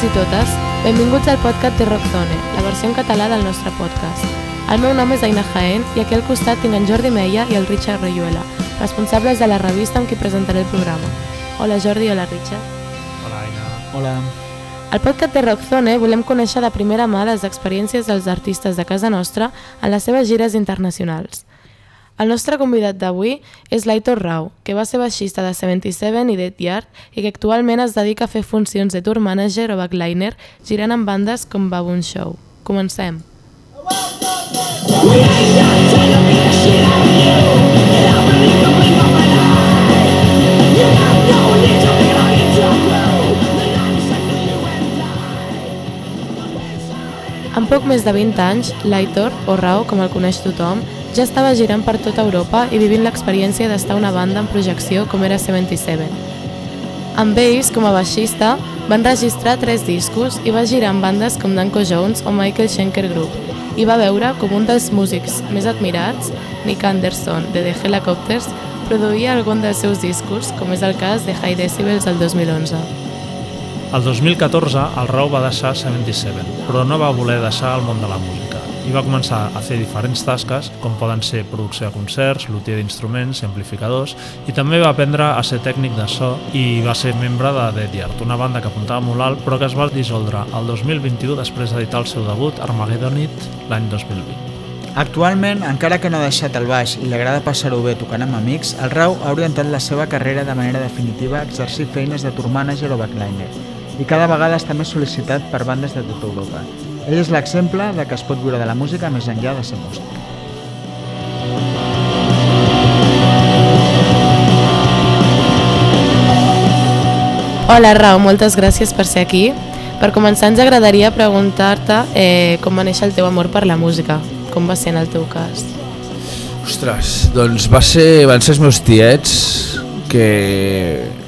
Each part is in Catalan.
Tots i totes, benvinguts al podcast de Rockzone, la versió en català del nostre podcast. El meu nom és Aina Jaén i aquí al costat tinc en Jordi Meia i el Richard Rayuela, responsables de la revista amb qui presentaré el programa. Hola Jordi, hola Richard. Hola, Aina. Hola. Al podcast de Rockzone volem conèixer de primera mà les experiències dels artistes de casa nostra en les seves gires internacionals. El nostre convidat d'avui és l'Aitor Rau, que va ser baixista de 77 i Dead Yard i que actualment es dedica a fer funcions de tour manager o backliner girant amb bandes com Baboon Show. Comencem. En poc més de 20 anys, l'Aitor, o Rau, com el coneix tothom, ja estava girant per tota Europa i vivint l'experiència d'estar una banda en projecció com era 77. Amb ells, com a baixista, van registrar tres discos i va girar amb bandes com Danko Jones o Michael Schenker Group i va veure com un dels músics més admirats, Nick Anderson, de The Helicopters, produïa algun dels seus discos, com és el cas de High Decibels del 2011. El 2014 el Rau va deixar 77, però no va voler deixar el món de la música i va començar a fer diferents tasques, com poden ser producció de concerts, lutier d'instruments, amplificadors, i també va aprendre a ser tècnic de so i va ser membre de Dead Yard, una banda que apuntava molt alt, però que es va dissoldre el 2021 després d'editar el seu debut, Armageddonit, l'any 2020. Actualment, encara que no ha deixat el baix i li agrada passar-ho bé tocant amb amics, el Rau ha orientat la seva carrera de manera definitiva a exercir feines de tour manager o backliner i cada vegada està més sol·licitat per bandes de tota Europa. Ell és l'exemple de que es pot viure de la música més enllà de ser músic. Hola Rau, moltes gràcies per ser aquí. Per començar ens agradaria preguntar-te eh, com va néixer el teu amor per la música, com va ser en el teu cas. Ostres, doncs va ser, van ser els meus tiets que...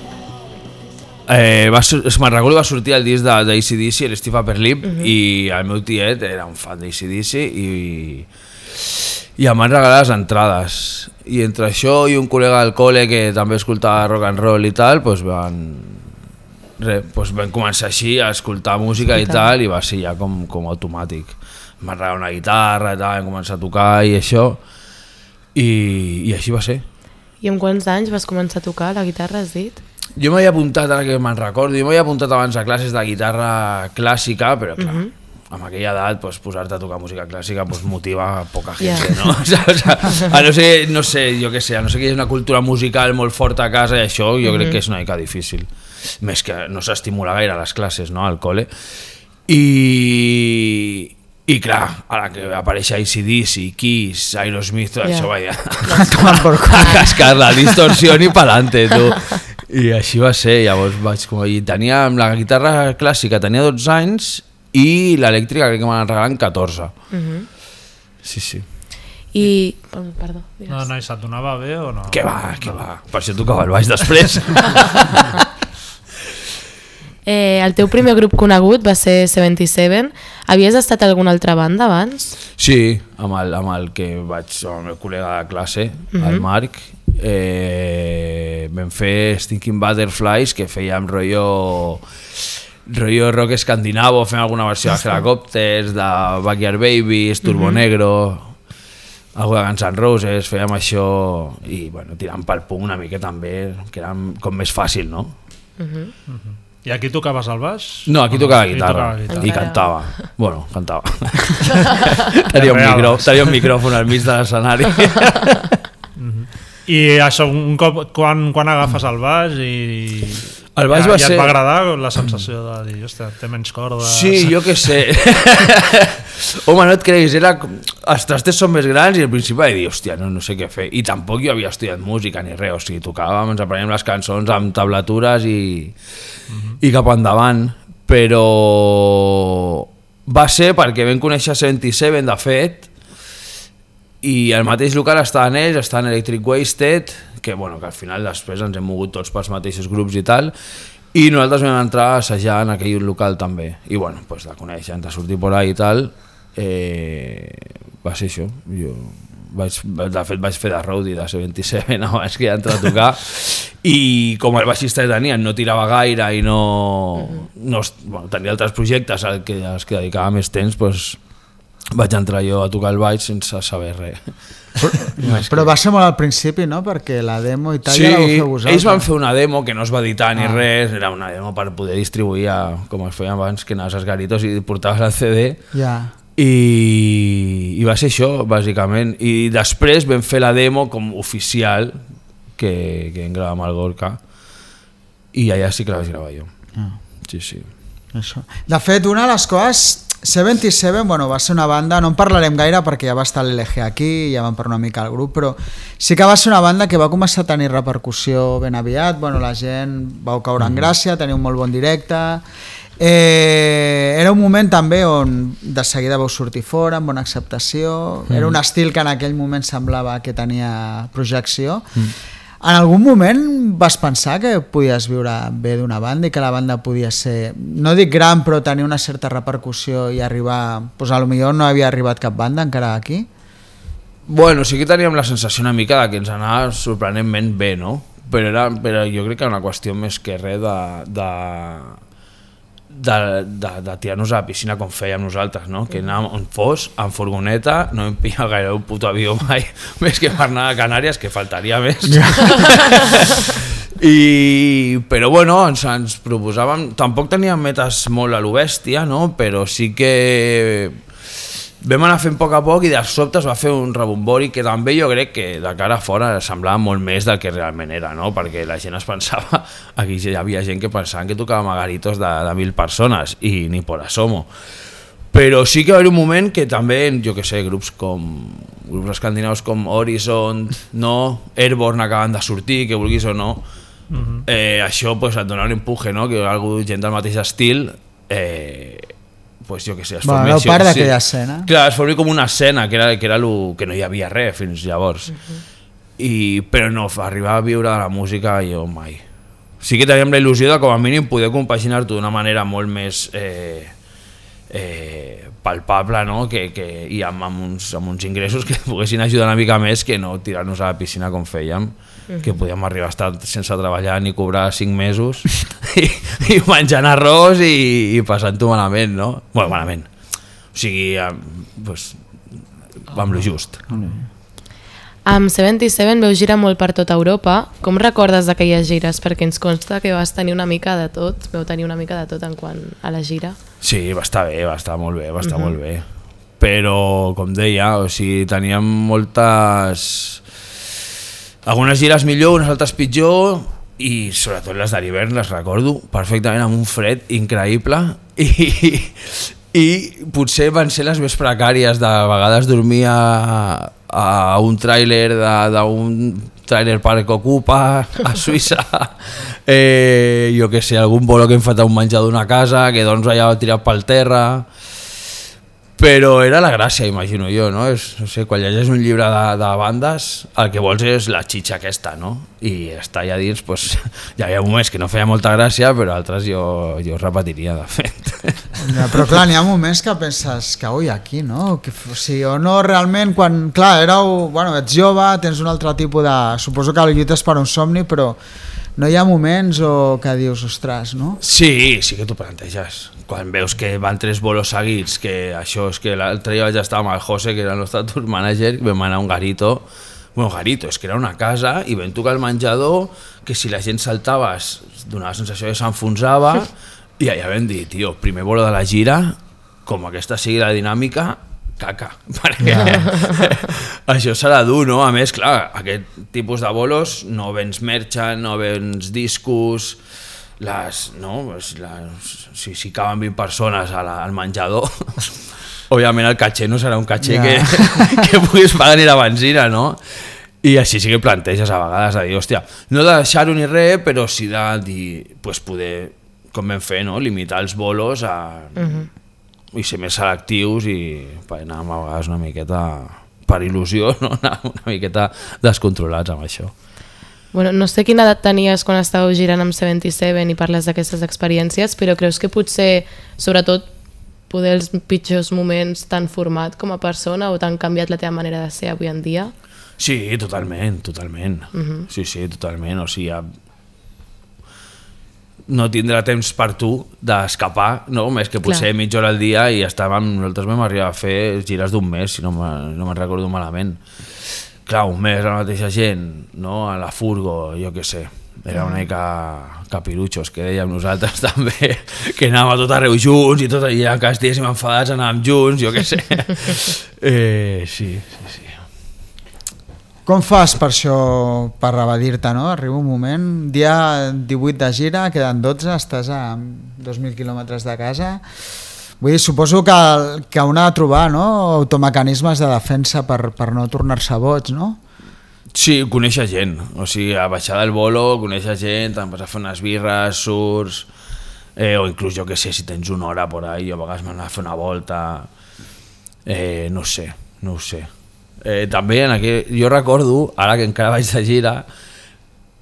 Eh, va, me'n recordo va sortir el disc de- d'ACDC, l'Steve Upper Lip, uh -huh. i el meu tiet era un fan d'ACDC i, i em van regalar les entrades. I entre això i un col·lega del col·le que també escoltava rock and roll i tal, doncs van, Re, doncs vam començar així a escoltar música i tal i va ser ja com, com automàtic. Em van regalar una guitarra i tal, vam començar a tocar i això i, i així va ser. I amb quants anys vas començar a tocar la guitarra, has dit? Jo m'havia apuntat, ara que me'n recordo, jo m'havia apuntat abans a classes de guitarra clàssica, però clar, uh -huh. amb aquella edat pues, posar-te a tocar música clàssica pues, motiva a poca gent, Ja. no? O sigui, o sigui, a no ser, no sé, jo què sé, a no sé que hi hagi una cultura musical molt forta a casa i això jo crec que és una mica difícil. Més que no s'estimula gaire a les classes, no?, al col·le. I, i clar, a la que apareix ACDC, Kiss, Aerosmith, tot Ja. això vaja, a cascar la distorsió i pa'lante, tu. I així va ser, llavors vaig com dir, tenia amb la guitarra clàssica tenia 12 anys i l'elèctrica crec que m'han regalat 14. Sí, sí. I... oh, Perdó, digues. No, no, i se't donava bé o no? Què va, què va? Per això tocava el baix després. Eh, el teu primer grup conegut va ser 77. Havies estat a alguna altra banda abans? Sí, amb el, amb el que vaig, amb el meu col·lega de classe, el Marc, eh, vam fer Stinking Butterflies, que fèiem rotllo rotllo rock escandinavo, fem alguna versió de Helicopters, de Backyard Babies, Turbo Negro, algú de Guns N' Roses, fèiem això i bueno, tirant pel punt una mica també, que era com més fàcil, no? I aquí tocaves el baix? No, aquí tocava Aquí guitarra tocava guitarra. i cantava. Bueno, cantava. tenia, un micro, tenia un micròfon al mig de l'escenari. I això, un cop, quan, quan agafes el baix i... El baix ja, va ja ser- et va agradar la sensació de dir, hòstia, té menys cordes... Sí, jo què sé. Home, no et creguis, era... els trastes són més grans i al principi vaig dir, hòstia, no, no sé què fer. I tampoc jo havia estudiat música ni res, o sigui, tocàvem, ens aprenem les cançons amb tablatures i, i cap endavant. Però va ser perquè vam conèixer 77, de fet, i el mateix local està en ells, està en Electric Wasted, que, bueno, que al final després ens hem mogut tots pels mateixos grups i tal, i nosaltres vam entrar a assajar en aquell local també. I bueno, pues, de conèixer, de sortir por ahí i tal, eh, va ser això. Jo vaig, de fet vaig fer de roadie de 77 abans que ja entrar a tocar i com el baixista que tenia no tirava gaire i no, no bueno, tenia altres projectes als que, als que dedicava més temps doncs, vaig entrar jo a tocar el baix sense saber res Però va ser molt al principi, no? Perquè la demo i tal sí, ja la vau fer vosaltres. ells van fer una demo que no es va editar ni Ah. res, era una demo per poder distribuir a, com es feia abans, que anaves als garitos i portaves el CD Ja. i, i va ser això, bàsicament. I després vam fer la demo com oficial, que, que vam gravar amb el Gorka, i allà sí que la vaig gravar jo. Ah. Sí, sí. Això. De fet, una de les coses... 77, bueno, va ser una banda, no en parlarem gaire perquè ja va estar l'LG aquí, ja vam parlar una mica al grup, però sí que va ser una banda que va començar a tenir repercussió ben aviat, bueno, la gent vau caure en gràcia, teniu un molt bon directe, eh, era un moment també on de seguida vau sortir fora, amb bona acceptació, era un estil que en aquell moment semblava que tenia projecció, en algun moment vas pensar que podies viure bé d'una banda i que la banda podia ser, no dic gran, però tenir una certa repercussió i arribar, doncs a lo millor no havia arribat cap banda encara aquí? Bueno, sí que teníem la sensació una mica de que ens anava sorprenentment bé, no? Però, era, però jo crec que era una qüestió més que res de, de, de, de, de tirar-nos a la piscina com fèiem nosaltres, no? Que anàvem on fos, en furgoneta, no hem pillat gaire un puto avió mai, més que per anar a Canàries, que faltaria més. I, però bueno, ens, ens proposàvem, tampoc teníem metes molt a lo bèstia, no? però sí que vam anar fent a poc a poc i de sobte es va fer un rebombori que també jo crec que de cara a fora semblava molt més del que realment era, no? perquè la gent es pensava, aquí hi havia gent que pensaven que tocàvem a garitos de, de mil persones i ni por asomo. Però sí que va haver un moment que també, jo que sé, grups com grups escandinaus com Horizon, no, Airborne acaben de sortir, que vulguis o no, eh, això pues, et dona un empuje, no? que algú, gent del mateix estil, eh, pues, jo que sé, es Bueno, formi éreu així, part d'aquella escena. Clar, es formi com una escena, que era, que era lo, que no hi havia res fins llavors. I, però no, arribar a viure de la música jo mai. Sí que teníem la il·lusió de com a mínim poder compaginar-ho d'una manera molt més eh, eh, palpable no? que, que, i amb, amb, uns, amb uns ingressos que poguessin ajudar una mica més que no tirar-nos a la piscina com fèiem que podíem arribar a estar sense treballar ni cobrar 5 mesos i, i menjant arròs i, i passant-ho malament, no? Bueno, malament. O sigui, pues, amb lo just. Amb 77 veu girar molt per tota Europa. Com recordes d'aquelles gires? Perquè ens consta que vas tenir una mica de tot, veu tenir una mica de tot en quant a la gira. Sí, va estar bé, va estar molt bé, va estar uh -huh. molt bé. Però, com deia, o sigui, teníem moltes... Algunes gires millor, unes altres pitjor, i sobretot les de l'hivern les recordo perfectament amb un fred increïble i, i potser van ser les més precàries. De vegades dormia a, a un tràiler d'un tràiler parc ocupa a Suïssa eh, jo que sé, algun bolo que hem fet a un menjar d'una casa que doncs allà tirat pel terra però era la gràcia, imagino jo, no? És, no sé, quan llegeix un llibre de, de bandes, el que vols és la xitxa aquesta, no? I estar allà dins, pues, hi havia moments que no feia molta gràcia, però altres jo, jo repetiria, de fet. Ja, però clar, n'hi ha moments que penses que ui, aquí, no? Que, o sigui, o no realment, quan, clar, éreu, bueno, ets jove, tens un altre tipus de... Suposo que lluites per un somni, però no hi ha moments o que dius, ostres, no? Sí, sí que t'ho planteges. Quan veus que van tres bolos seguits, que això és que l'altre dia vaig estar amb el José, que era el nostre tour manager, vam anar a un garito, bueno, garito, és que era una casa, i vam tocar el menjador, que si la gent saltava es donava la sensació que s'enfonsava, i allà vam dir, tio, primer bolo de la gira, com aquesta sigui la dinàmica, caca, perquè això serà dur, no? A més, clar, aquest tipus de bolos no vens merchan, no vens discos, les, no? Pues les, si, si caben 20 persones a la, al menjador, òbviament el caché no serà un caché Ja. que, que puguis pagar ni la benzina, no? I així sí que planteges a vegades a dir, hòstia, no de deixar-ho ni res, però sí de dir, pues poder, com vam fer, no? limitar els bolos a, i ser més selectius i per anar a vegades una miqueta per il·lusió, no? anar una miqueta descontrolats amb això. Bueno, no sé quina edat tenies quan estàveu girant amb 77 i parles d'aquestes experiències, però creus que potser, sobretot poder els pitjors moments t'han format com a persona o t'han canviat la teva manera de ser avui en dia? Sí, totalment, totalment. Uh -huh. Sí, sí, totalment. O sigui, no tindrà temps per tu d'escapar, no? més que potser Clar. mitja hora al dia i estàvem, nosaltres vam arribar a fer gires d'un mes, si no me'n no me'n recordo malament. Clar, un mes la mateixa gent, no? a la furgo, jo què sé, era una mica capirutxos, que dèiem nosaltres també, que anàvem a tot arreu junts i tot allà, que estiguéssim enfadats anàvem junts, jo què sé. eh, sí, sí, sí. Com fas per això, per evadir-te, no? Arriba un moment, dia 18 de gira, queden 12, estàs a 2.000 quilòmetres de casa. Vull dir, suposo que, que un ha de trobar no? automecanismes de defensa per, per no tornar-se boig, no? Sí, conèixer gent, o sigui, a baixar del bolo, conèixer gent, te'n vas a fer unes birres, surts, eh, o inclús jo que sé, si tens una hora por ahí, a vegades m'anava a fer una volta, eh, no sé, no ho sé. Eh, també en aquell, jo recordo, ara que encara vaig de gira,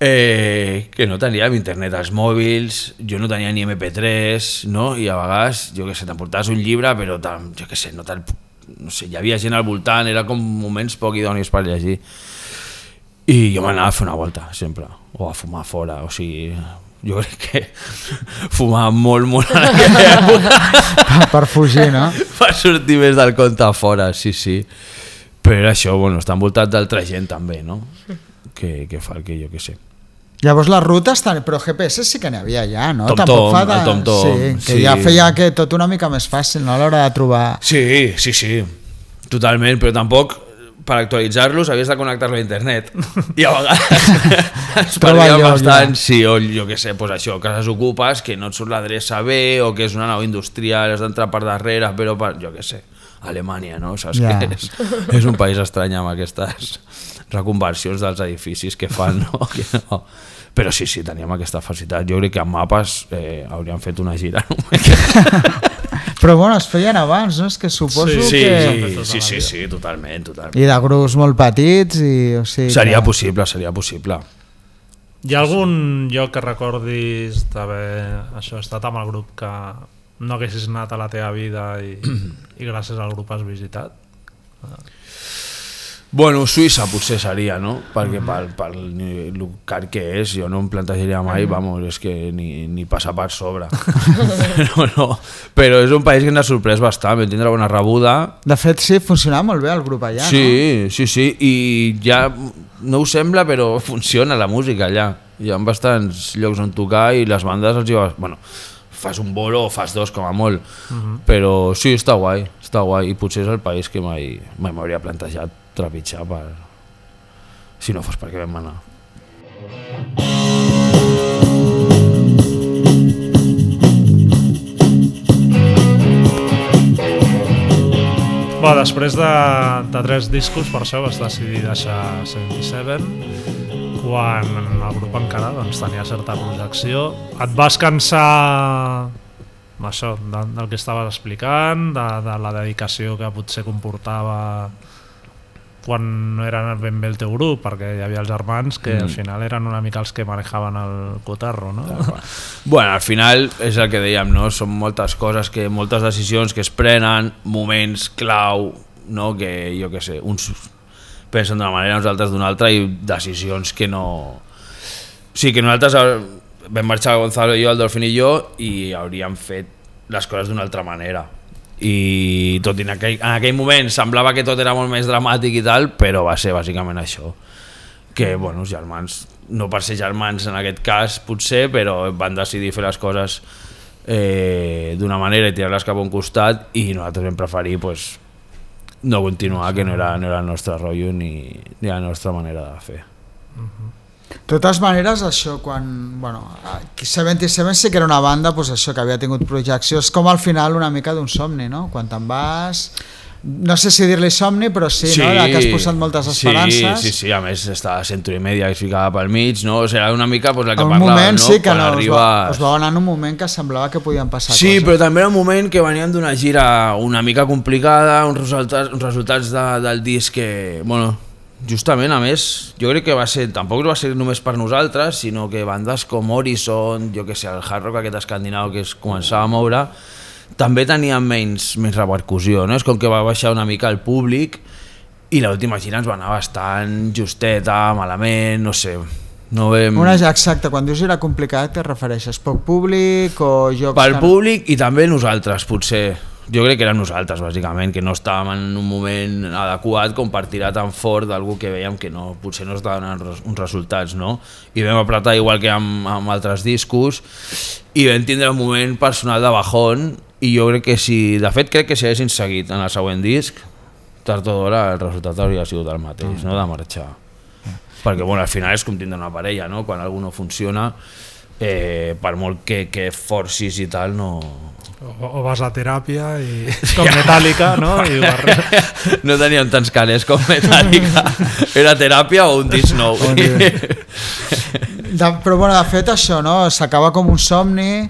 eh, que no teníem internet als mòbils, jo no tenia ni MP3, no? i a vegades, jo que sé, t'emportaves un llibre, però tam, jo que sé, no, te'l- no sé, hi havia gent al voltant, era com moments poc idonis per llegir. I jo m'anava a fer una volta, sempre, o a fumar fora, o sigui, jo crec que fumava molt, molt en aquella època Per, per fugir, no? per sortir més del compte a fora, sí, sí. Però això, bueno, està envoltat d'altra gent també, no? Que, que fa el que jo que sé. Llavors les rutes, tan... però GPS sí que n'hi havia ja, no? TomTom, Tampoc fa el TomTom, sí, que sí. ja feia que tot una mica més fàcil, no? A l'hora de trobar... Sí, sí, sí, totalment, però tampoc per actualitzar-los havies de connectar-lo a internet i a vegades es perdia bastant, ja. sí, o jo què sé, pues això, que les ocupes, que no et surt l'adreça bé o que és una nau industrial, has d'entrar per darrere, però per, jo què sé, Alemanya, no? Saps Ja. que és, és un país estrany amb aquestes reconversions dels edificis que fan, no? Que no. Però sí, sí, teníem aquesta facilitat. Jo crec que amb mapes eh, hauríem fet una gira només. Però bueno, es feien abans, no? És que suposo Sí, que... sí, sí, sí, sí, totalment, totalment. I de grups molt petits i... O sigui, Seria que... possible, seria possible. Hi ha algun lloc que recordis d'haver això, estat amb el grup que no haguessis anat a la teva vida i, i gràcies al grup has visitat? Bueno, Suïssa potser seria, no? Perquè pel, pel ni- el car que és, jo no em plantejaria mai, vamos, és que ni, ni passar per sobre. no, no. Però és un país que ens ha sorprès bastant, vam tindre bona rebuda. De fet, sí, funcionava molt bé el grup allà, sí, sí, sí, i ja no ho sembla, però funciona la música allà. Hi ha bastants llocs on tocar i les bandes els hi va... Bueno, fas un bolo o fas dos com a molt, però sí, està guai, està guai, i potser és el país que mai mai m'hauria plantejat trepitjar per... si no fos perquè vam anar. Bé, després de, de tres discos, per això vas decidir deixar 77, quan el grup encara doncs, tenia certa projecció. Et vas cansar això, de, del que estaves explicant, de, de la dedicació que potser comportava quan no era ben bé el teu grup, perquè hi havia els germans que mm. al final eren una mica els que manejaven el cotarro, no? Bueno, al final és el que dèiem, no? Són moltes coses, que moltes decisions que es prenen, moments clau, no? que jo que sé, uns pensen d'una manera, uns altres d'una altra i decisions que no... Sigui, que nosaltres eh, vam marxar Gonzalo i jo, el Dolphin i jo i hauríem fet les coses d'una altra manera. I tot i en aquell, en aquell moment semblava que tot era molt més dramàtic i tal, però va ser bàsicament això. Que, bueno, els germans, no per ser germans en aquest cas, potser, però van decidir fer les coses eh, d'una manera i tirar-les cap a un costat i nosaltres vam preferir pues, no continuar, que no era, no era el nostre rotllo ni, ni la nostra manera de fer. De totes maneres, això quan... Bueno, 77 sí que era una banda pues, això que havia tingut projecció. És com al final una mica d'un somni, no? Quan te'n vas... No sé si dir-li somni, però sí, no? De que has posat moltes esperances. Sí, sí, sí, a més està a Century Media que es ficava pel mig, no? O sigui, una mica pues, la que parlava, moment no? sí que Quan no, us, va, us va anar en un moment que semblava que podien passar Sí, coses. però també era un moment que veníem d'una gira una mica complicada, uns resultats, uns resultats de, del disc que, bueno, justament, a més, jo crec que va ser, tampoc va ser només per nosaltres, sinó que bandes com Horizon, jo que sé, el hard rock aquest escandinau que es començava a moure, també tenia menys, menys repercussió, no? És com que va baixar una mica el públic i l'última gira ens va anar bastant justeta, malament, no sé, no vam... Una, exacte, quan dius era complicat, te refereixes poc públic o jocs... Pel que- públic i també nosaltres, potser. Jo crec que érem nosaltres, bàsicament, que no estàvem en un moment adequat com per tirar tan fort d'algú que veiem que no, potser no es donen res- uns resultats, no? I vam apretar igual que amb, amb altres discos i vam tindre un moment personal de bajón i jo crec que si, de fet crec que si haguessin seguit en el següent disc, tard o d'hora el resultat hauria sigut el mateix, no? de marxar. Perquè bueno, al final és com tindre una parella, no? quan algú no funciona, eh, per molt que, que forcis i tal, no... O, o vas a teràpia i com metàl·lica, no? I barre- no teníem tants calés com Metallica. Era teràpia o un disc nou. Un De, però bueno, de fet això, no? S'acaba com un somni.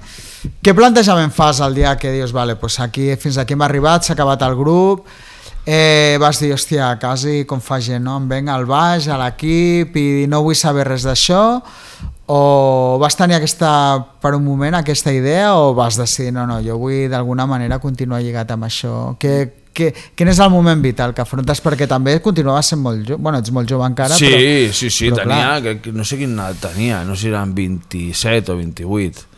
Què plantejament fas el dia que dius, vale, pues aquí, fins aquí hem arribat, s'ha acabat el grup, eh, vas dir, hòstia, quasi com fa gent, no? Em venc al baix, a l'equip i no vull saber res d'això, o vas tenir aquesta, per un moment aquesta idea o vas decidir, no, no, jo vull d'alguna manera continuar lligat amb això? Que, que, quin és el moment vital que afrontes? Perquè també continuaves sent molt jove, bueno, ets molt jove encara, sí, però... sí, sí, però tenia, clar. que, no sé quin edat tenia, no sé si eren 27 o 28.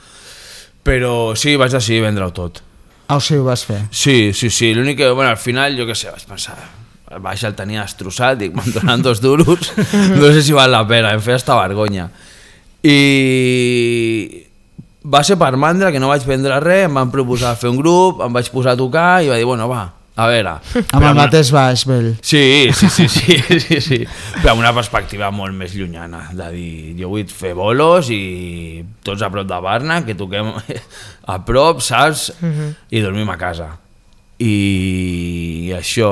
Però sí, vaig decidir vendre-ho tot. Ah, o sigui, ho vas fer. Sí, sí, sí, l'únic que, bueno, al final, jo què sé, vaig pensar, el baix el tenia destrossat, dic, me'n donen dos duros, no sé si val la pena, em feia esta vergonya. I va ser per mandra que no vaig vendre res, em van proposar fer un grup, em vaig posar a tocar i va dir, bueno, va, a veure. Amb el mateix baix, vell. Sí, sí, sí, sí, sí, sí. Però amb una perspectiva molt més llunyana, de dir, jo vull fer bolos i tots a prop de Barna, que toquem a prop, saps? I dormim a casa. I això,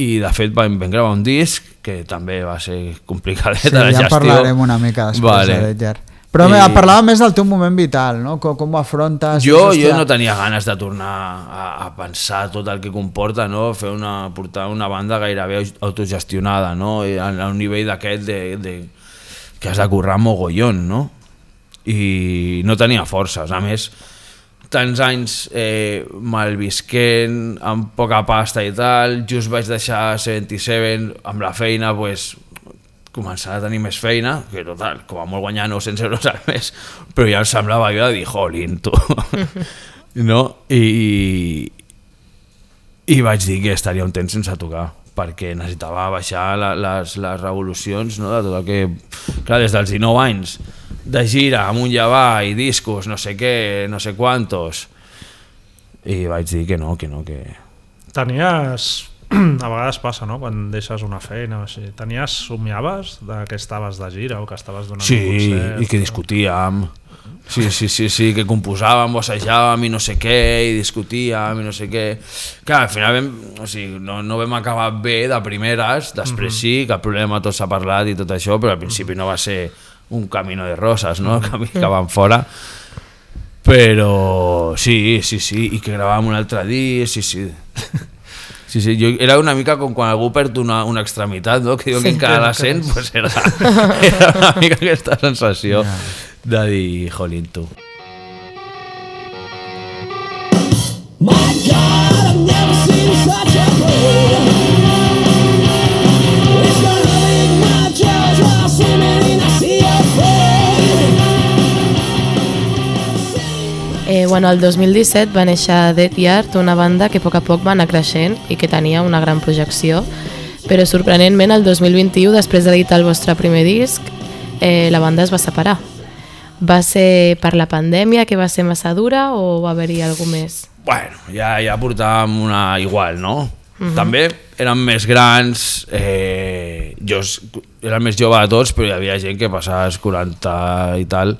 i de fet vam, vam gravar un disc que també va ser complicadet Sí, de la ja gestió. parlarem una mica després Vale. de Ledger. Però I- parlava més del teu moment vital, no? Com, com ho afrontes? Jo, Dius, jo no tenia ganes de tornar a, a pensar tot el que comporta, no? fer una, portar una banda gairebé autogestionada, no? I a, a un nivell d'aquest de, de, que has de currar mogollon, no? I no tenia forces, a més, tants anys eh, malvisquent, amb poca pasta i tal, just vaig deixar 77 amb la feina, pues, començar a tenir més feina, que total, com a molt guanyar 900 euros al mes, però ja em semblava jo de dir, jolín, tu. no? I, I vaig dir que estaria un temps sense tocar perquè necessitava baixar la, les, les revolucions no? de tot el que... Clar, des dels 19 anys de gira, amunt i avall, i discos, no sé què, no sé quantos... I vaig dir que no, que no, que... Tenies... A vegades passa, no?, quan deixes una feina o així. Tenies, somiaves de que estaves de gira o que estaves donant Sí, un concert? i que discutíem. Sí, sí, sí, sí, que composàvem o assajàvem i no sé què, i discutíem i no sé què. Clar, al final vam, o sigui, no, no vam acabar bé de primeres, després sí, que el problema tot s'ha parlat i tot això, però al principi no va ser un camino de roses, no?, el camí que van fora. Però sí, sí, sí, i que gravàvem un altre dia, sí, sí. Sí, sí, jo, era una mica com quan algú perd una, una extremitat, no? que diuen Sí, que encara la sent, pues era, era una mica aquesta sensació de dir, jolín, tu. My God, I've never seen bueno, el 2017 va néixer Dead Yard, una banda que a poc a poc va anar creixent i que tenia una gran projecció, però sorprenentment el 2021, després d'editar el vostre primer disc, eh, la banda es va separar. Va ser per la pandèmia que va ser massa dura o va haver-hi alguna més? Bueno, ja, ja portàvem una igual, no? També érem més grans, eh, jo era el més jove de tots, però hi havia gent que passava els 40 i tal,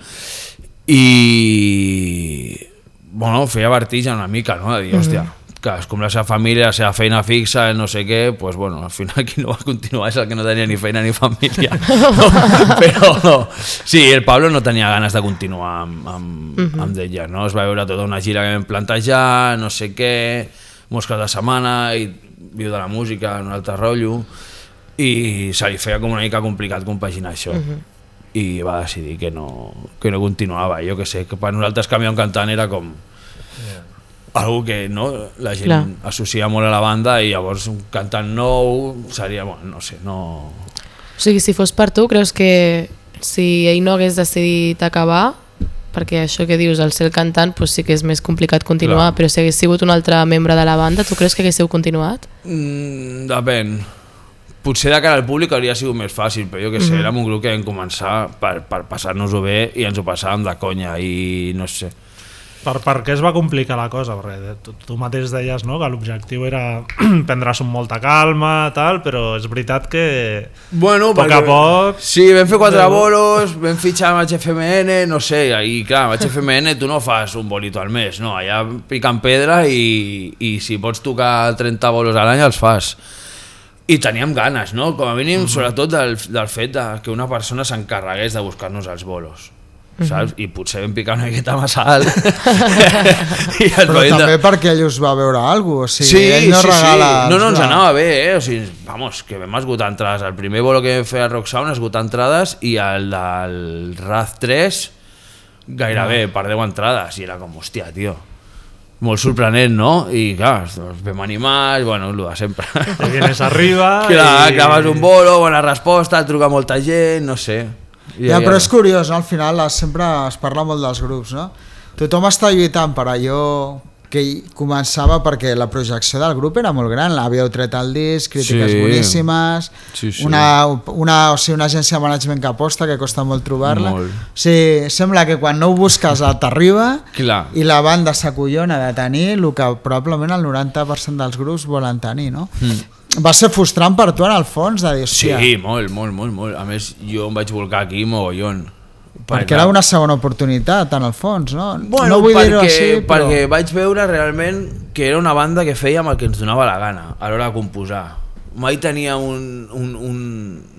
i bueno, feia vertigen una mica, no? De dir, hòstia, que és com la seva família, la seva feina fixa, no sé què, pues bueno, al final qui no va continuar és el que no tenia ni feina ni família. No, però sí, el Pablo no tenia ganes de continuar amb, amb, uh -huh. amb Deja, no? Es va veure tota una gira que vam plantejar, no sé què, molts caps de setmana, i viu de la música, un altre rotllo, i se li feia com una mica complicat compaginar això. Uh -huh i va decidir que no, que no continuava jo que sé, que per nosaltres canviar un cantant era com algo que no, la gent Clar. associa molt a la banda i llavors un cantant nou seria, bueno, no sé, no... O sigui, si fos per tu, creus que si ell no hagués decidit acabar, perquè això que dius, el ser el cantant, doncs sí que és més complicat continuar, Clar. però si hagués sigut un altre membre de la banda, tu creus que haguéssiu continuat? Mm, depèn. Potser de cara al públic hauria sigut més fàcil, però jo que sé, érem un grup que vam començar per, per passar-nos-ho bé i ens ho passàvem de conya i no sé. Per, per què es va complicar la cosa? Perquè tu, tu mateix deies no? que l'objectiu era prendre's amb molta calma, tal, però és veritat que Bueno, a poc a poc... Sí, vam fer quatre bolos, vam fitxar amb HFMN, no sé, i clar, amb HFMN tu no fas un bolito al mes, no, allà piquen pedra i, i si pots tocar 30 bolos a l'any els fas. I teníem ganes, no? Com a mínim, sobretot del, del fet de que una persona s'encarregués de buscar-nos els bolos. saps? I potser vam picar una miqueta massa alt. Però vindre- també perquè ell us va veure alguna cosa, o sigui, Sí, ell no sí, regala... sí. No, no, ens anava bé, eh? O sigui, vamos, que vam esgotar entrades. El primer bolo que vam fer a Rock Sound, esgotar entrades, i el del Raz 3, gairebé per 10 entrades. I era com, hòstia, tio, molt sorprenent, no? I clar, ens vam animar, i bueno, el de sempre. Te vienes arriba clar, i... acabes un bolo, bona resposta, truca molta gent, no sé. I Ja, ja- però és curiós, no? al final sempre es parla molt dels grups, no? Tothom està lluitant per allò que començava perquè la projecció del grup era molt gran, l'havíeu tret al disc, crítiques Sí. boníssimes, Sí, sí. Una, una, o sigui, una agència de management que aposta, que costa molt trobar-la. O sigui, sembla que quan no ho busques t'arriba i la banda s'acollona de tenir el que probablement el 90% dels grups volen tenir, no? Va ser frustrant per tu en el fons de dir. Sí, molt, molt, molt, molt. A més, jo em vaig volcar aquí mogollon. Perquè era una segona oportunitat en el fons, no? Bueno, no vull perquè, dir-ho així, però... perquè vaig veure realment que era una banda que fèiem el que ens donava la gana a l'hora de composar. Mai tenia un, un, un,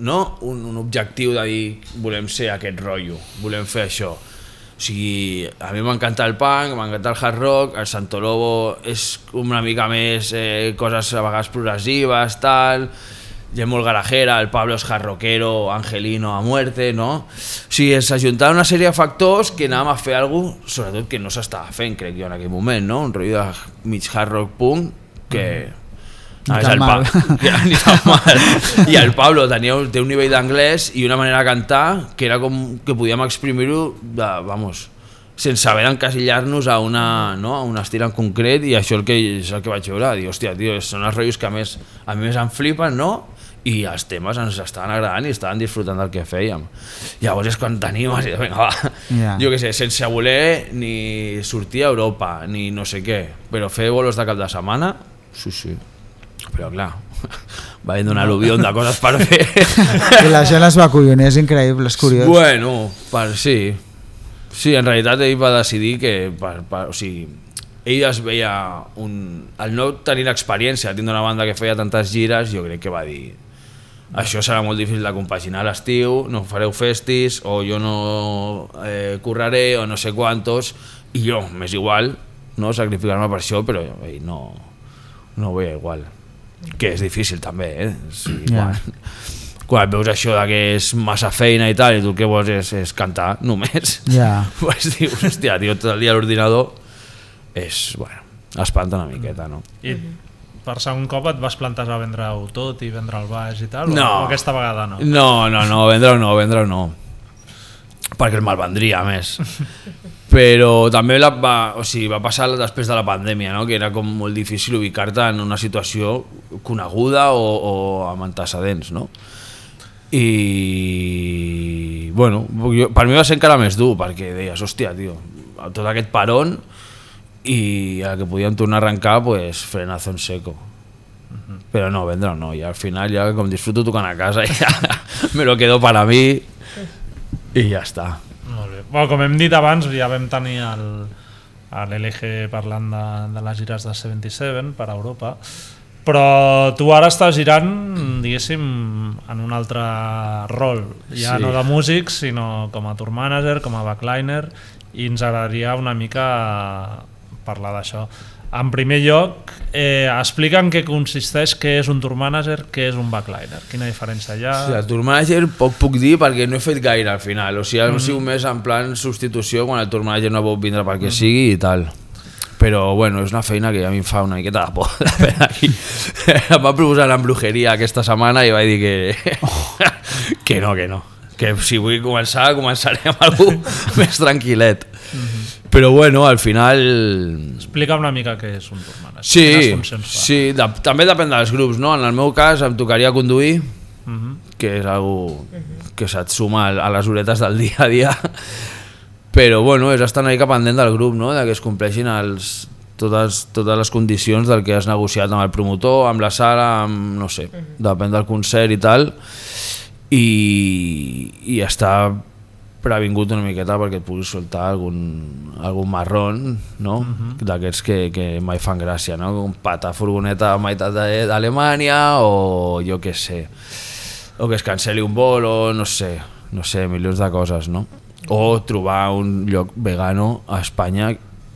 no? un, un objectiu de dir volem ser aquest rotllo, volem fer això. O sigui, a mi m'encanta el punk, m'encanta el hard rock, el Santo Lobo és una mica més eh, coses a vegades progressives, tal, gent molt garajera, el Pablo és hard rockero, angelino a muerte, no? O sigui, s'ajuntaven una sèrie de factors que anàvem a fer alguna cosa, sobretot que no s'estava fent, crec jo, en aquell moment, no? Un rotllo de mig hard rock punk que... Ni Ah, és el mal. Pa- que, ni tan mal. I el Pablo tenia, un- té un nivell d'anglès i una manera de cantar que era com que podíem exprimir-ho de, vamos, sense haver d'encasillar-nos a, una, no? a un estil en concret i això el que, és el que vaig veure, dir, hòstia, tio, són els rotllos que a més, a mi més em flipen, no? I els temes ens estaven agradant i estaven disfrutant del que fèiem. Llavors és quan t'animes i vinga, va, Ja. jo què sé, sense voler ni sortir a Europa, ni no sé què, però fer bolos de cap de setmana, sí, sí. Però clar, va haver un al·luvió de coses per fer. I la gent es va collonir, és increïble, és curiós. Bueno, per, sí. Sí, en realitat ell va decidir que, per, per, o sigui, ell es veia un... El no tenir l'experiència de tindre una banda que feia tantes gires, jo crec que va dir això serà molt difícil de compaginar a l'estiu, no fareu festis, o jo no eh, curraré, o no sé quantos, i jo, m'és igual, no sacrificar-me per això, però ell no, no ho veia igual. Que és difícil també, eh? Sí, Ja. quan, quan veus això de que és massa feina i tal, i tu el que vols és, és cantar només, Ja. pues dius, hòstia, tio, tot el dia a l'ordinador és, bueno, espanta una miqueta, no? I per segon cop et vas plantejar vendre-ho tot i vendre el baix i tal? No. O, aquesta vegada no? No, no, no, vendre-ho no, vendre-ho no. Perquè el malvendria, a més. Però també la, va, o sigui, va passar després de la pandèmia, no? que era com molt difícil ubicar-te en una situació coneguda o, o amb antecedents, no? I, bueno, jo, per mi va ser encara més dur, perquè deies, hòstia, tio, tot aquest peron i a la que podíem tornar a arrencar, pues, frenazo en seco. Però no, vendre no, i al final ja com disfruto tocant a casa ja me lo quedo para mi i ja està. Molt bé. Bueno, com hem dit abans, ja vam tenir el, a l'LG parlant de, de les gires de 77 per a Europa, però tu ara estàs girant, diguéssim, en un altre rol, ja Sí. no de músic, sinó com a tour manager, com a backliner, i ens agradaria una mica parlar d'això. En primer lloc, eh, explica en què consisteix, què és un tour manager, què és un backliner, quina diferència hi ha... O sigui, el tour manager poc puc dir perquè no he fet gaire al final, o sigui, mm. ha sigut més en plan substitució quan el tour manager no pot vindre perquè sigui i tal. però bueno, és una feina que a mi em fa una miqueta de por de fer aquí. em va proposar en brujeria aquesta setmana i vaig dir que, que no, que no. Que si vull començar, començaré amb algú més tranquil·let. Però bueno, al final... Explica una mica què és un tour manager. Sí, sí de, també depèn dels grups, no? En el meu cas em tocaria conduir, Mhm. que és algo que se't suma a les horetes del dia a dia, però bueno, és estar una mica pendent del grup, no? de que es compleixin els, totes, totes les condicions del que has negociat amb el promotor, amb la sala, amb, no sé, depèn del concert i tal, i, i estar previngut una miqueta perquè et puguis soltar algun, algun marrón no? d'aquests que, que mai fan gràcia no? un pata furgoneta a meitat d'Alemanya o jo què sé o que es canceli un vol o no sé, no sé, milions de coses no? o trobar un lloc vegano a Espanya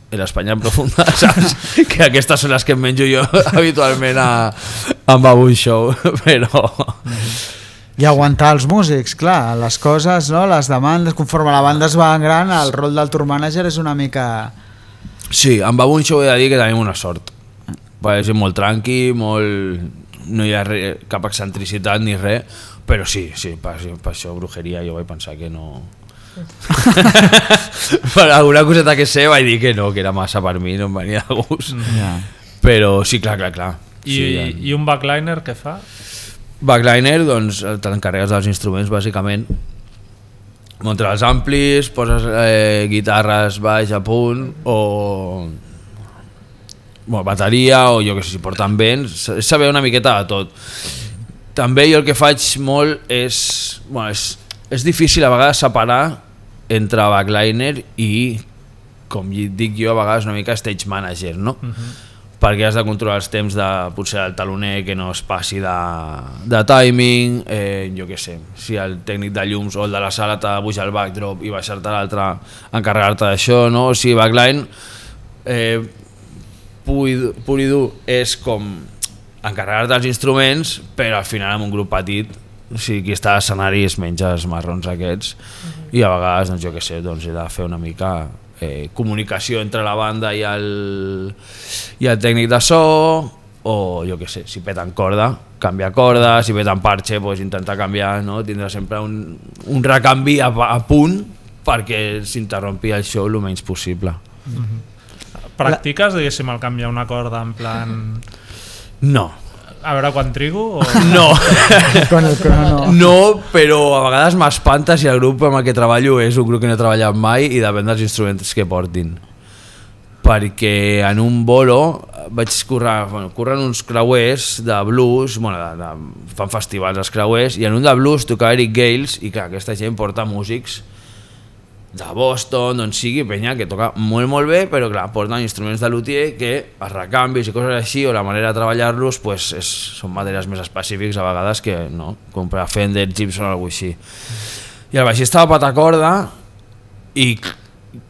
en l'Espanya profunda, saps? que aquestes són les que em menjo jo habitualment a, a Babu Show però I aguantar els músics, clar, les coses, no? les demandes, conforme la banda es va en gran, el rol del tour manager és una mica... Sí, amb Babu Show he de dir que tenim una sort. Va ser molt tranqui, molt... no hi ha re, cap excentricitat ni res, però sí, sí, per, per això brujeria jo vaig pensar que no... per alguna coseta que sé vaig dir que no, que era massa per mi, no em venia de gust. Ja. Però sí, clar, clar, clar. I, sí, ja. I un backliner què fa? Backliner, doncs t'encarregues dels instruments bàsicament muntar els amplis, poses eh, guitarres baix a punt o bueno, bateria o jo que sé, si porten vents, és saber una miqueta de tot. També jo el que faig molt és, bueno, és, és difícil a vegades separar entre backliner i, com dic jo a vegades, una mica stage manager, no? Perquè has de controlar els temps de potser el taloner que no es passi de, de timing, eh, jo què sé, si el tècnic de llums o el de la sala t'ha de pujar el backdrop i baixar-te l'altre, encarregar-te d'això, no? O sigui, backline, eh, pur, i dur- és com encarregar-te dels instruments, però al final amb un grup petit, o sigui, qui està a l'escenari es menja els marrons aquests, i a vegades, doncs, jo què sé, doncs he de fer una mica eh, comunicació entre la banda i el, i el tècnic de so, o jo què sé, si peten corda, canviar corda, si peten parche, doncs intentar canviar, no? tindre sempre un, un recanvi a, a punt perquè s'interrompi el show el menys possible. Practiques, diguéssim, el canviar una corda en plan... No, A veure quan trigo? O... no. Con el crono... No, però a vegades m'espanta si el grup amb el que treballo és un grup que no he treballat mai i depèn dels instruments que portin. Perquè en un bolo vaig currar, bueno, curren uns creuers de blues, bueno, de, de, fan festivals els creuers, i en un de blues tocava Eric Gales, i clar, aquesta gent porta músics de Boston, d'on sigui, penya, que toca molt molt bé, però clar, porten instruments de luthier que els recanvis i coses així, o la manera de treballar-los, pues, és, són materials més específics a vegades que no, comprar Fender, Gibson o alguna així. I el baixista va patar corda i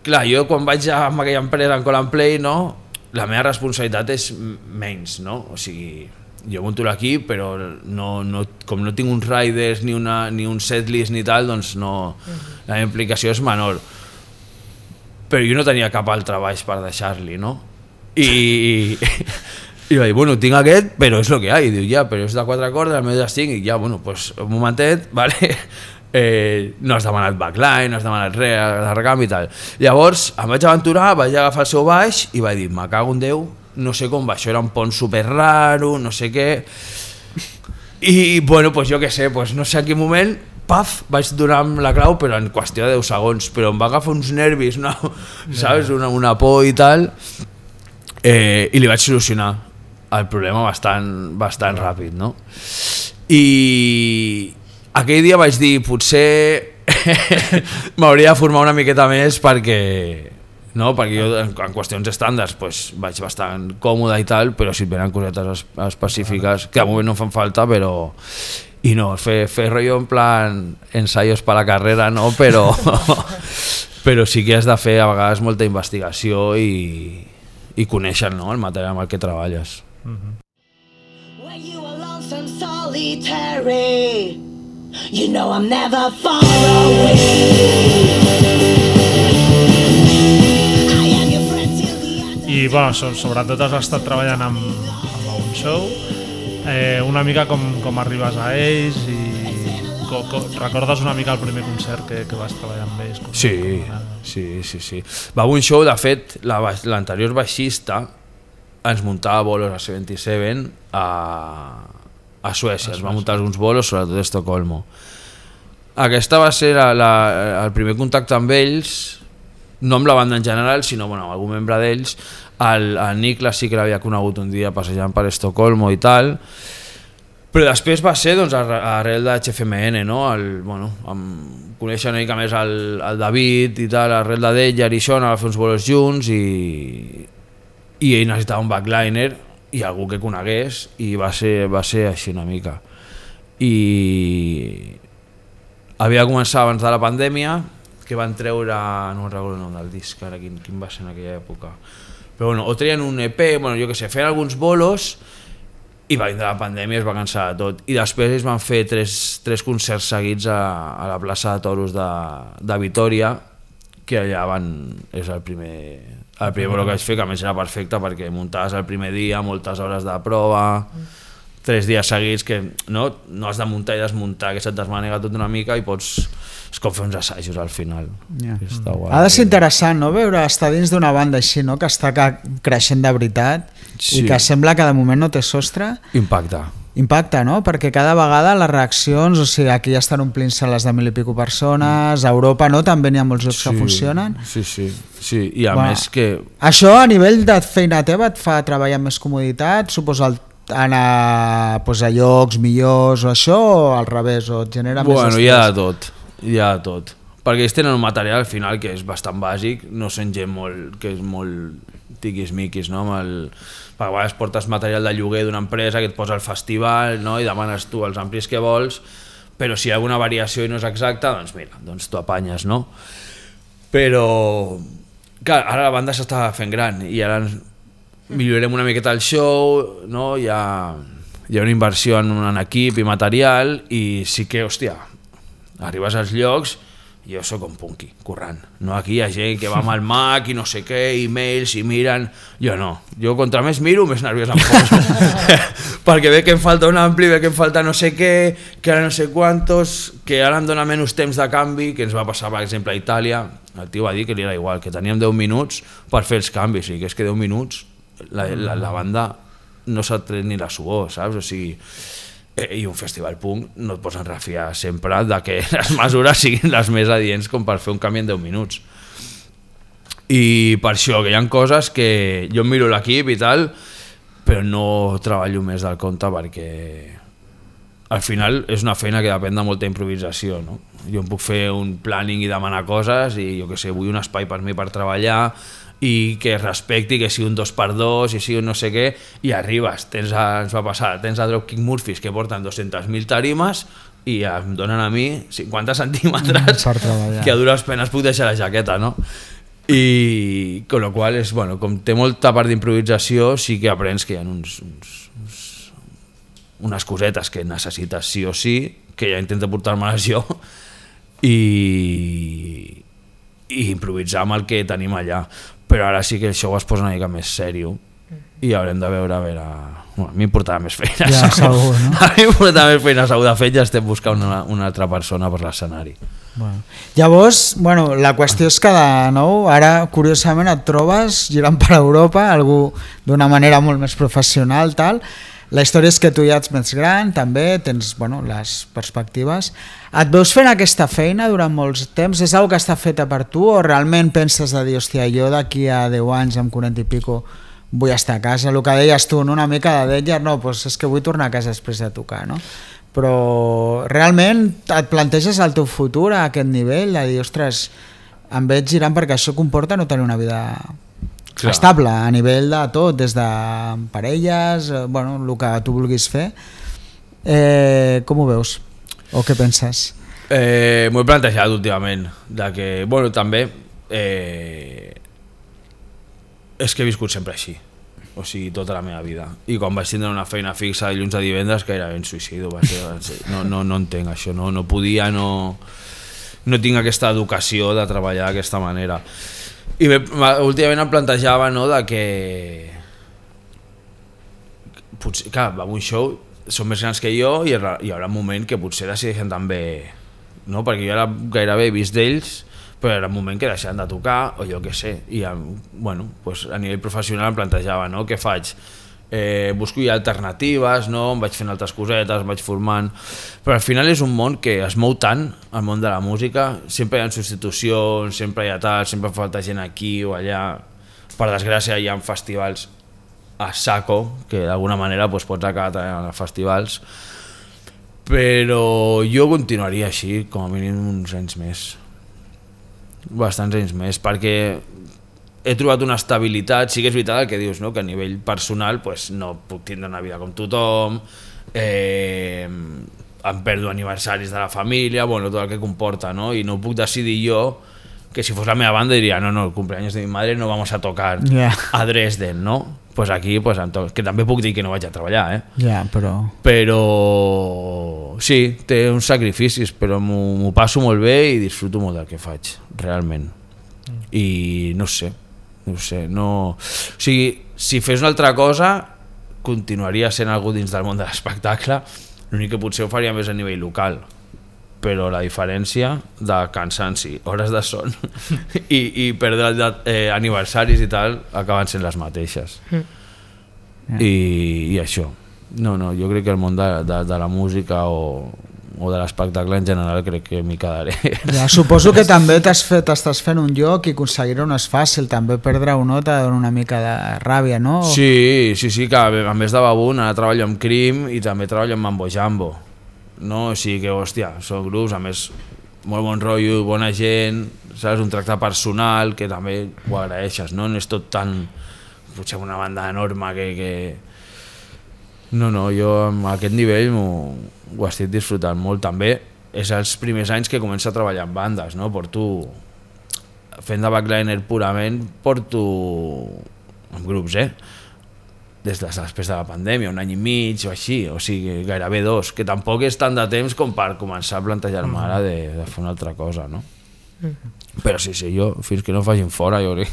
clar, jo quan vaig a aquella empresa en and Play, no, la meva responsabilitat és menys, no? O sigui, jo munto l'equip, però no, no, com no tinc uns riders ni, una, ni un setlist ni tal, doncs no, la meva implicació és menor. Però jo no tenia cap altre baix per deixar-li, no? I, i va dir, bueno, tinc aquest, però és el que hi ha. I diu, ja, però és de quatre cordes, el meu ja cinc, i ja, bueno, pues, un momentet, vale? Eh, no has demanat backline, no has demanat res, de recanvi i tal. Llavors, em vaig aventurar, vaig agafar el seu baix i vaig dir, me cago en Déu, no sé com va, això era un pont super raro, no sé què... I, bueno, pues jo què sé, pues no sé en quin moment, paf, vaig donar amb la clau, però en qüestió de 10 segons, però em va agafar uns nervis, una, saps, una, una por i tal, eh, i li vaig solucionar el problema bastant, bastant ràpid, no? I aquell dia vaig dir, potser m'hauria de formar una miqueta més perquè no? perquè jo en, en qüestions estàndards pues, vaig bastant còmode i tal, però si et venen cosetes es, específiques, que de moment no em fan falta, però i no, fer, fer rotllo en plan ensaios per la carrera, no? però, però sí que has de fer a vegades molta investigació i, i conèixer no? el material amb el que treballes. You lonesome, solitary, you know I'm never far away. I, bueno, so, sobretot has estat treballant amb, amb un show, eh, una mica com, com arribes a ells i co, co, recordes una mica el primer concert que, que vas treballar amb ells? Com, Sí, sí, sí, sí. Va un show, de fet, la l'anterior baixista ens muntava bolos a 77 a, a Suècia, es va muntar alguns bolos, sobretot a Estocolmo. Aquesta va ser la, la, el primer contacte amb ells, no amb la banda en general, sinó bueno, amb algun membre d'ells. El, el Niklas sí que l'havia conegut un dia passejant per Estocolmo i tal, però després va ser doncs, arre- arrel de HFMN, no? El, bueno, amb, conèixer una mica més el, el David i tal, arrel de Deller i això, anava a fer uns bolos junts i, i ell necessitava un backliner i algú que conegués i va ser, va ser així una mica. I havia de començar abans de la pandèmia, que van treure, no recordo el nom del disc, ara quin, quin va ser en aquella època, però bueno, o treien un EP, bueno, jo que sé, feien alguns bolos i va vindre la pandèmia es va cansar de tot. I després ells van fer tres, tres concerts seguits a, a la plaça de Toros de, de Vitoria, que allà van, és el primer, el primer bolo que vaig fer, que a més era perfecte perquè muntaves el primer dia, moltes hores de prova, tres dies seguits que no, no has de muntar i desmuntar, que se't desmanega tot una mica i pots... És com fer uns assajos al final. Ja. Que Està guai. Ha de ser interessant, no?, veure estar dins d'una banda així, no?, que està creixent de veritat Sí. i que sembla que de moment no té sostre. Impacta. Impacta, no? Perquè cada vegada les reaccions, o sigui, aquí ja estan omplint-se les de mil i pico persones, a Europa no, també n'hi ha molts llocs que funcionen. Sí, sí, sí. I a Va. més que Això a nivell de feina teva et fa treballar amb més comoditat, suposa el, anar pues, a llocs millors o això, o al revés, o et genera més Bueno, hi ha de tot, hi ha tot. Perquè ells tenen un material al final que és bastant bàsic, no són gent molt, que és molt tiquis-miquis, no? El, perquè a vegades portes material de lloguer d'una empresa que et posa al festival no? i demanes tu els amplis que vols, però si hi ha alguna variació i no és exacta, doncs mira, doncs t'ho apanyes, no? Però, clar, ara la banda s'està fent gran i ara ens millorarem una miqueta el show, no? Hi ha, hi ha una inversió en, en equip i material i sí que, hòstia, arribes als llocs jo sóc un punky, currant. No, aquí hi ha gent que va amb el Mac i no sé què, e-mails i miren... Jo no. Jo contra més miro, més nerviós em poso. Perquè ve que em falta un ampli, ve que em falta no sé què, que ara no sé quantos, que ara em dona menys temps de canvi, que ens va passar, per exemple, a Itàlia. El tio va dir que li era igual, que teníem 10 minuts per fer els canvis, i que és que 10 minuts la, la, la banda no s'ha tret ni la suor, saps? O sigui, i un festival punk no et pots enrafiar sempre de que les mesures siguin les més adients com per fer un canvi en 10 minuts. I per això, que hi ha coses que jo miro l'equip i tal, però no treballo més del compte perquè al final és una feina que depèn de molta improvisació, no? Jo em puc fer un planning i demanar coses i jo que sé, vull un espai per mi per treballar i que es respecti, que sigui un dos per dos i sigui un no sé què, i arribes, tens a, ens va passar, tens a Dropkick Murphys que porten 200.000 tarimes i em donen a mi 50 centímetres que a dures penes puc deixar la jaqueta, no? I con lo qual és, bueno, com té molta part d'improvisació, sí que aprens que hi ha uns, uns, uns, unes cosetes que necessites sí o sí, que ja intento portar-me-les jo, i, i improvisar amb el que tenim allà. Però ara sí que el show es posa una mica més sèrio i haurem de veure a veure... Bueno, a mi em portarà més feina. Ja, segur, no? A mi em portarà més feina, segur. De fet, ja estem buscant una, una altra persona per l'escenari. Bueno. Llavors, bueno, la qüestió és que de nou, ara curiosament et trobes girant per Europa, algú d'una manera molt més professional, tal. La història és que tu ja ets més gran, també, tens bueno, les perspectives. Et veus fent aquesta feina durant molts temps? És una que està feta per tu o realment penses de dir, hòstia, jo d'aquí a 10 anys, amb 40 i pico, vull estar a casa? El que deies tu, no? una mica de Deller, no, doncs és que vull tornar a casa després de tocar, no? però realment et planteges el teu futur a aquest nivell, de dir, ostres, em veig girant perquè això comporta no tenir una vida Clar. estable a nivell de tot, des de parelles, eh, bueno, el que tu vulguis fer. Eh, com ho veus? O què penses? Eh, M'ho he plantejat últimament, de que, bueno, també eh, és que he viscut sempre així, o sigui, tota la meva vida. I quan vaig tindre una feina fixa dilluns a divendres, que era ben suïcido, va ser, va ser, no, no, no entenc això, no, no podia, no, no tinc aquesta educació de treballar d'aquesta manera. I me, ma- últimament em plantejava no, de que potser, clar, va un show són més grans que jo i hi haurà, un moment que potser decideixen també no? perquè jo ara gairebé he vist d'ells però era un moment que deixaran de tocar o jo què sé i bueno, pues a nivell professional em plantejava no? què faig eh, busco alternatives no? em vaig fent altres cosetes, em vaig formant. Però al final és un món que es mou tant el món de la música. Sempre hi ha substitucions, sempre hi ha tal sempre falta gent aquí o allà. Per desgràcia hi ha festivals a saco, que d'alguna manera doncs, pots acabar als festivals. Però jo continuaria així com a mínim uns anys més. Bastants anys més perquè he trobat una estabilitat sí que és veritat el que dius no? que a nivell personal pues, no puc tindre una vida com tothom eh, em perdo aniversaris de la família bueno, tot el que comporta no? i no puc decidir jo que si fos la meva banda diria no, no, el cumpleaños de mi madre no vamos a tocar Ja. a Dresden, no? Pues aquí, pues, to- que també puc dir que no vaig a treballar, eh? Ja, però... Però sí, té uns sacrificis, però m'ho passo molt bé i disfruto molt del que faig, realment. I no sé, no sé, no... O sigui, si fes una altra cosa, continuaria sent algú dins del món de l'espectacle, l'únic que potser ho faria més a nivell local. Però la diferència de cansanci, hores de son i, i perdre de, eh, aniversaris i tal acaben sent les mateixes. I, i això. No, no, jo crec que el món de, de, de la música o, o de l'espectacle en general crec que m'hi quedaré Ja, suposo que també t'has fet, estàs fent un lloc i aconseguir-ho no és fàcil, també perdre un no t'ha de donar una mica de ràbia, no? Sí, sí, sí, que a més de Babun ara treballo amb Crim i també treballo amb Mambo Jambo. No? O sigui que, hòstia, són grups, a més, molt bon rotllo, bona gent, saps? Un tracte personal que també ho agraeixes, no? No és tot tan... Potser una banda enorme que... que... No, no, jo amb aquest nivell m'ho ho estic disfrutant molt. També és els primers anys que començo a treballar amb bandes, no? Porto fent de backliner purament porto amb grups, eh? Des de després de la pandèmia, un any i mig o així, o sigui, gairebé dos, que tampoc és tant de temps com per començar a plantejar-me ara de, de fer una altra cosa, no? Però sí, sí, jo, fins que no facin fora, jo crec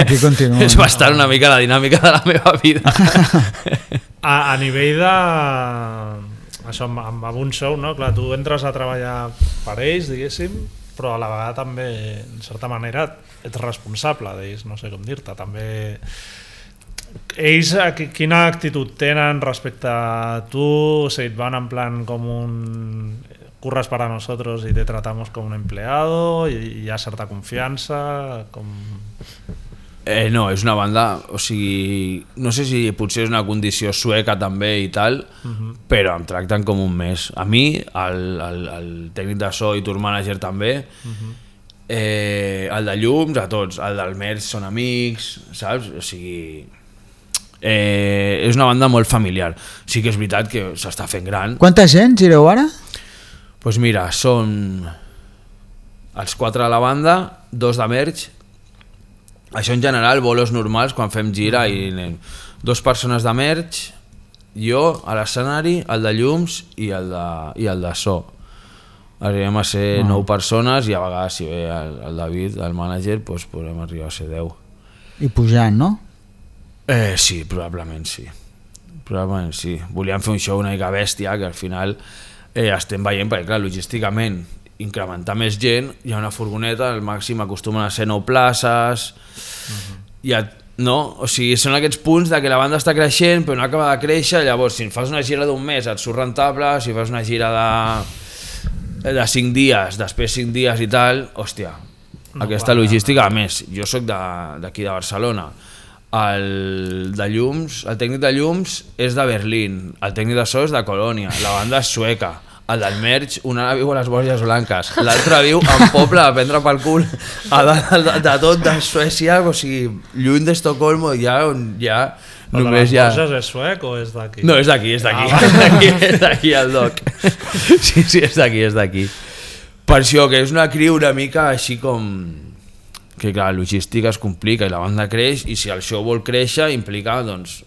Aquí continua. és bastant una mica la dinàmica de la meva vida. A, a nivell de... Això, amb, amb amb un show, no? Clar, tu entres a treballar per ells, diguéssim, però a la vegada també, en certa manera, ets responsable d'ells, no sé com dir-te. També... Ells, quina actitud tenen respecte a tu? O sigui, et van en plan com un... curras para nosotros y te tratamos como un empleado i hi ha certa confiança com... Eh, no, és una banda, o sigui, no sé si potser és una condició sueca també i tal, però em tracten com un mes. A mi, el, el, el tècnic de so i tour manager també, eh, el de llums, a tots, el del Merch són amics, saps? O sigui, eh, és una banda molt familiar. Sí que és veritat que s'està fent gran. Quanta gent gireu ara? Pues mira, són els quatre de la banda, dos de merch, això en general, bolos normals, quan fem gira, i anem dos persones de merch, jo a l'escenari, el de llums i el de, i el de so. Arribem a ser Ah. nou persones i a vegades si ve el, el David, el mànager, doncs podrem arribar a ser 10. I pujant, no? Eh, sí, probablement sí. Probablement sí. Volíem fer un show una mica bèstia, que al final eh, estem veient, perquè clar, logísticament incrementar més gent, hi ha una furgoneta, al màxim acostumen a ser 9 places, hi ha, no? O sigui, són aquests punts de que la banda està creixent però no acaba de créixer, llavors si fas una gira d'un mes et surt rentable, si fas una gira de, de 5 dies, després 5 dies i tal, hòstia, No aquesta quadra. logística, a més, jo sóc de- d'aquí de, de Barcelona, el de llums, el tècnic de llums és de Berlín, el tècnic de so és de Colònia, la banda és sueca, el del merch, un ara viu a les Borges Blanques, l'altre viu en poble a prendre pel cul a dalt de, de, tot de Suècia, o sigui, lluny d'Estocolmo, ja, on ja Però només de ja... les Borges és suec o és d'aquí? No, és d'aquí, és d'aquí, Ah, és d'aquí, és d'aquí el doc. Sí, sí, és d'aquí, és d'aquí. Per això, que és una criu una mica així com... Que clar, la logística es complica i la banda creix i si el show vol créixer implica doncs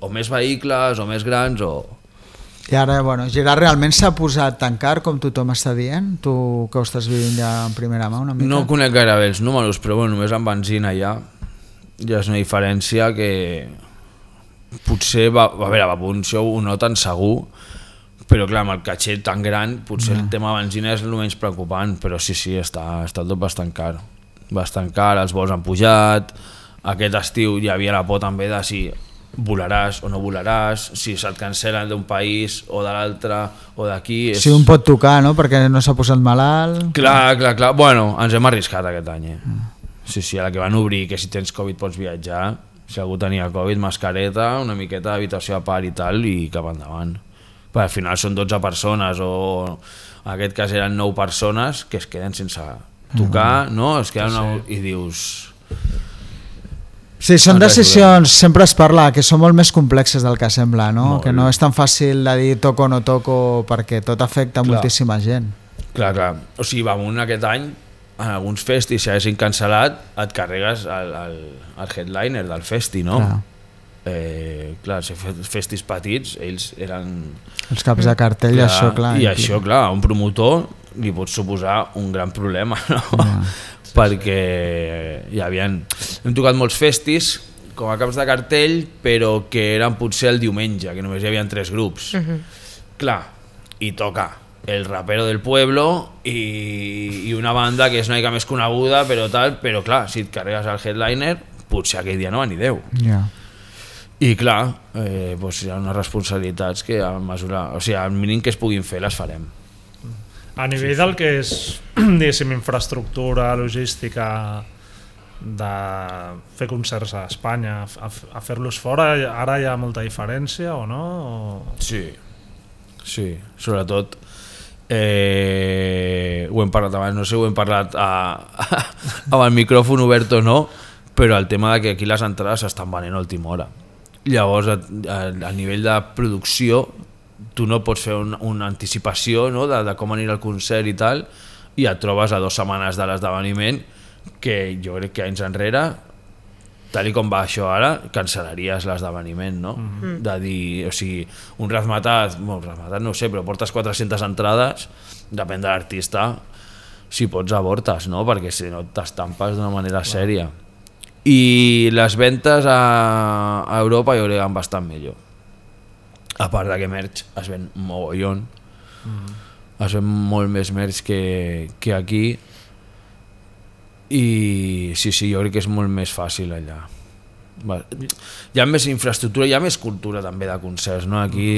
o més vehicles o més grans o... I ara, bueno, Gerard realment s'ha posat tan car com tothom està dient? Tu que ho estàs vivint ja en primera mà una mica? No conec gaire bé els números, però bueno, només amb benzina ja ja és una diferència que potser, va, a veure, va punxó ho noten segur, però clar, amb el caixet tan gran, potser el tema benzina és el menys preocupant, però sí, sí, està, està tot bastant car. Bastant car, els vols han pujat, aquest estiu hi havia la por també de si volaràs o no volaràs, si se't cancel·len d'un país o de l'altre o d'aquí... És... Si un pot tocar, no?, perquè no s'ha posat malalt... Clar, clar, clar. Bueno, ens hem arriscat aquest any, eh? Sí, sí, a la que van obrir que si tens Covid pots viatjar, si algú tenia Covid, mascareta, una miqueta d'habitació a part i tal, i cap endavant. Però al final són 12 persones, o en aquest cas eren 9 persones que es queden sense tocar, no? Es queden sí, sí. i dius... Sí, són decisions, sempre es parla, que són molt més complexes del que sembla, no? Molt. Que no és tan fàcil de dir toco o no toco perquè tot afecta Clar. moltíssima gent. Clar, clar. O sigui, Bamun aquest any, en alguns festis, si haguessin cancel·lat, et carregues el, el, el headliner del festi, no? Clar. Eh, clar, si fes- festis petits, ells eren... Els caps de cartell, Clar, això, clar. I això, clar, un promotor li pot suposar un gran problema, no? Perquè hi havia... Hem tocat molts festis com a caps de cartell, però que eren potser el diumenge, que només hi havia tres grups. Clar, i toca el rapero del pueblo i, i una banda que és una mica més coneguda, però tal, però clar, si et carregues el headliner, potser aquell dia no va ni Déu. Ja. I clar, eh, doncs hi ha unes responsabilitats que a mesura, o sigui, al mínim que es puguin fer les farem. A nivell del que és, diguéssim, infraestructura, logística, de fer concerts a Espanya, a, a fer-los fora, ara hi ha molta diferència o no? O... Sí, sí, sobretot eh, ho hem parlat abans, no sé, ho hem parlat a, amb el micròfon obert o no, però el tema de que aquí les entrades s'estan venent a última hora. Llavors, a, a, a nivell de producció, tu no pots fer un, una anticipació no? de, de com anirà el concert i tal, i et trobes a dues setmanes de l'esdeveniment que jo crec que anys enrere tal i com va això ara, cancel·laries l'esdeveniment, no? Mm -hmm. De dir, o sigui, un razmatat, bueno, razmatat no ho sé, però portes 400 entrades, depèn de l'artista, si pots avortes, no? Perquè si no t'estampes d'una manera sèria. I les ventes a, a Europa jo crec que van bastant millor. A part de que merch es ven mogollon, mm. es ven molt més merch que, que aquí, i sí, sí, jo crec que és molt més fàcil allà. Hi ha més infraestructura, hi ha més cultura també de concerts, no? Aquí,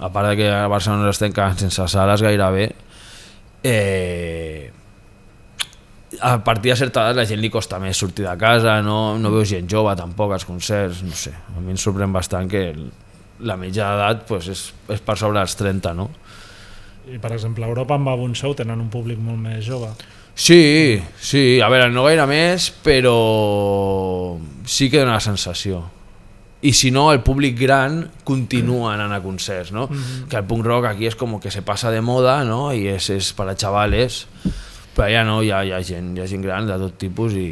a part de que a Barcelona estem quedant sense sales gairebé, eh, a partir de certa edat la gent li costa més sortir de casa, no, no veus gent jove tampoc als concerts, no sé, a mi em sorprèn bastant que la mitja d'edat pues, és, és per sobre dels 30, no? I, per exemple, a Europa amb Babun Show tenen un públic molt més jove. Sí, sí, a veure, no gaire més, però sí que dona la sensació. I si no, el públic gran continua anant a concerts, no? Que el punk rock aquí és com que se passa de moda, no? I és, és per a xavales, però ja no, hi ha, hi ha gent, hi ha gent gran de tot tipus i,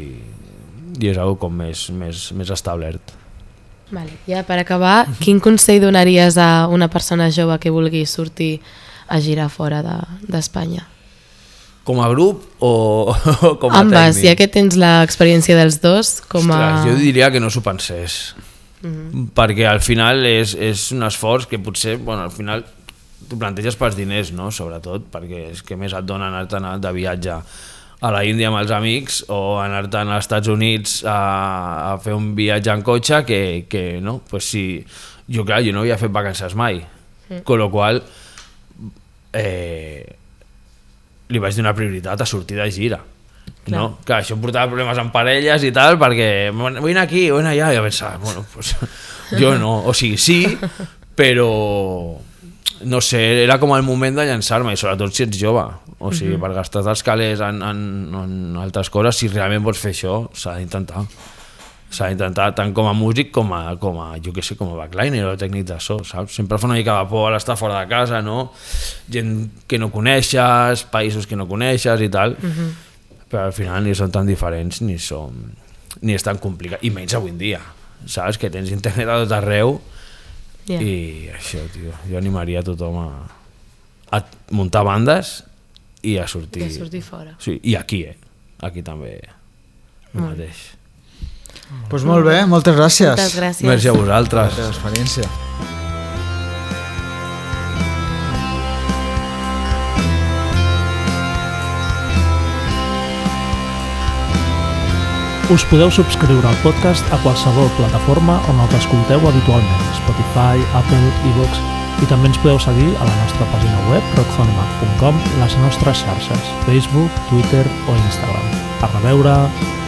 i és algo com més, més, més establert. Vale. Ja per acabar, quin consell donaries a una persona jove que vulgui sortir a girar fora de- d'Espanya? De, Com a grup o, o com a Ambas, tècnic? ja que tens l'experiència dels dos, com a... Ostres, jo diria que no s'ho pensés. Mm -hmm. Perquè al final és, és un esforç que potser, bueno, al final t'ho planteges pels diners, no? Sobretot, perquè és que més et dona anar-te'n de viatge a la Índia amb els amics o anar-te'n als Estats Units a, a fer un viatge en cotxe que, que no? Pues si, jo clar, jo no havia fet vacances mai, mm. con lo qual eh, li vaig donar prioritat a sortir de gira. Clar. No? Clar, això em portava problemes amb parelles i tal, perquè "Bueno, vull anar aquí, vull anar allà, i jo pensava, bueno, pues, jo no, o sigui, sí, però no sé, era com el moment de llançar-me, i sobretot si ets jove, o sigui, per gastar els calés en, en, en altres coses, si realment vols fer això, s'ha d'intentar. S'ha d'intentar tant com a músic com a, com a, jo què sé, com a backliner o tècnic de so, saps? Sempre fa una mica de por estar fora de casa, no? Gent que no coneixes, països que no coneixes i tal, però al final ni són tan diferents ni són ni és tan complicat, i menys avui en dia, saps? Que tens internet a tot arreu Yeah. I això, tio, jo animaria tothom a, a muntar bandes i a sortir... I a sortir fora. Sí, i aquí, eh? Aquí també el mateix. Doncs pues molt bé, moltes gràcies. Moltes gràcies. Merci a per vosaltres. la teva experiència. Us podeu subscriure al podcast a qualsevol plataforma on el escolteu habitualment, Spotify, Apple, iVoox, i també ens podeu seguir a la nostra pàgina web rockfonemac.com, les nostres xarxes, Facebook, Twitter o Instagram. A reveure...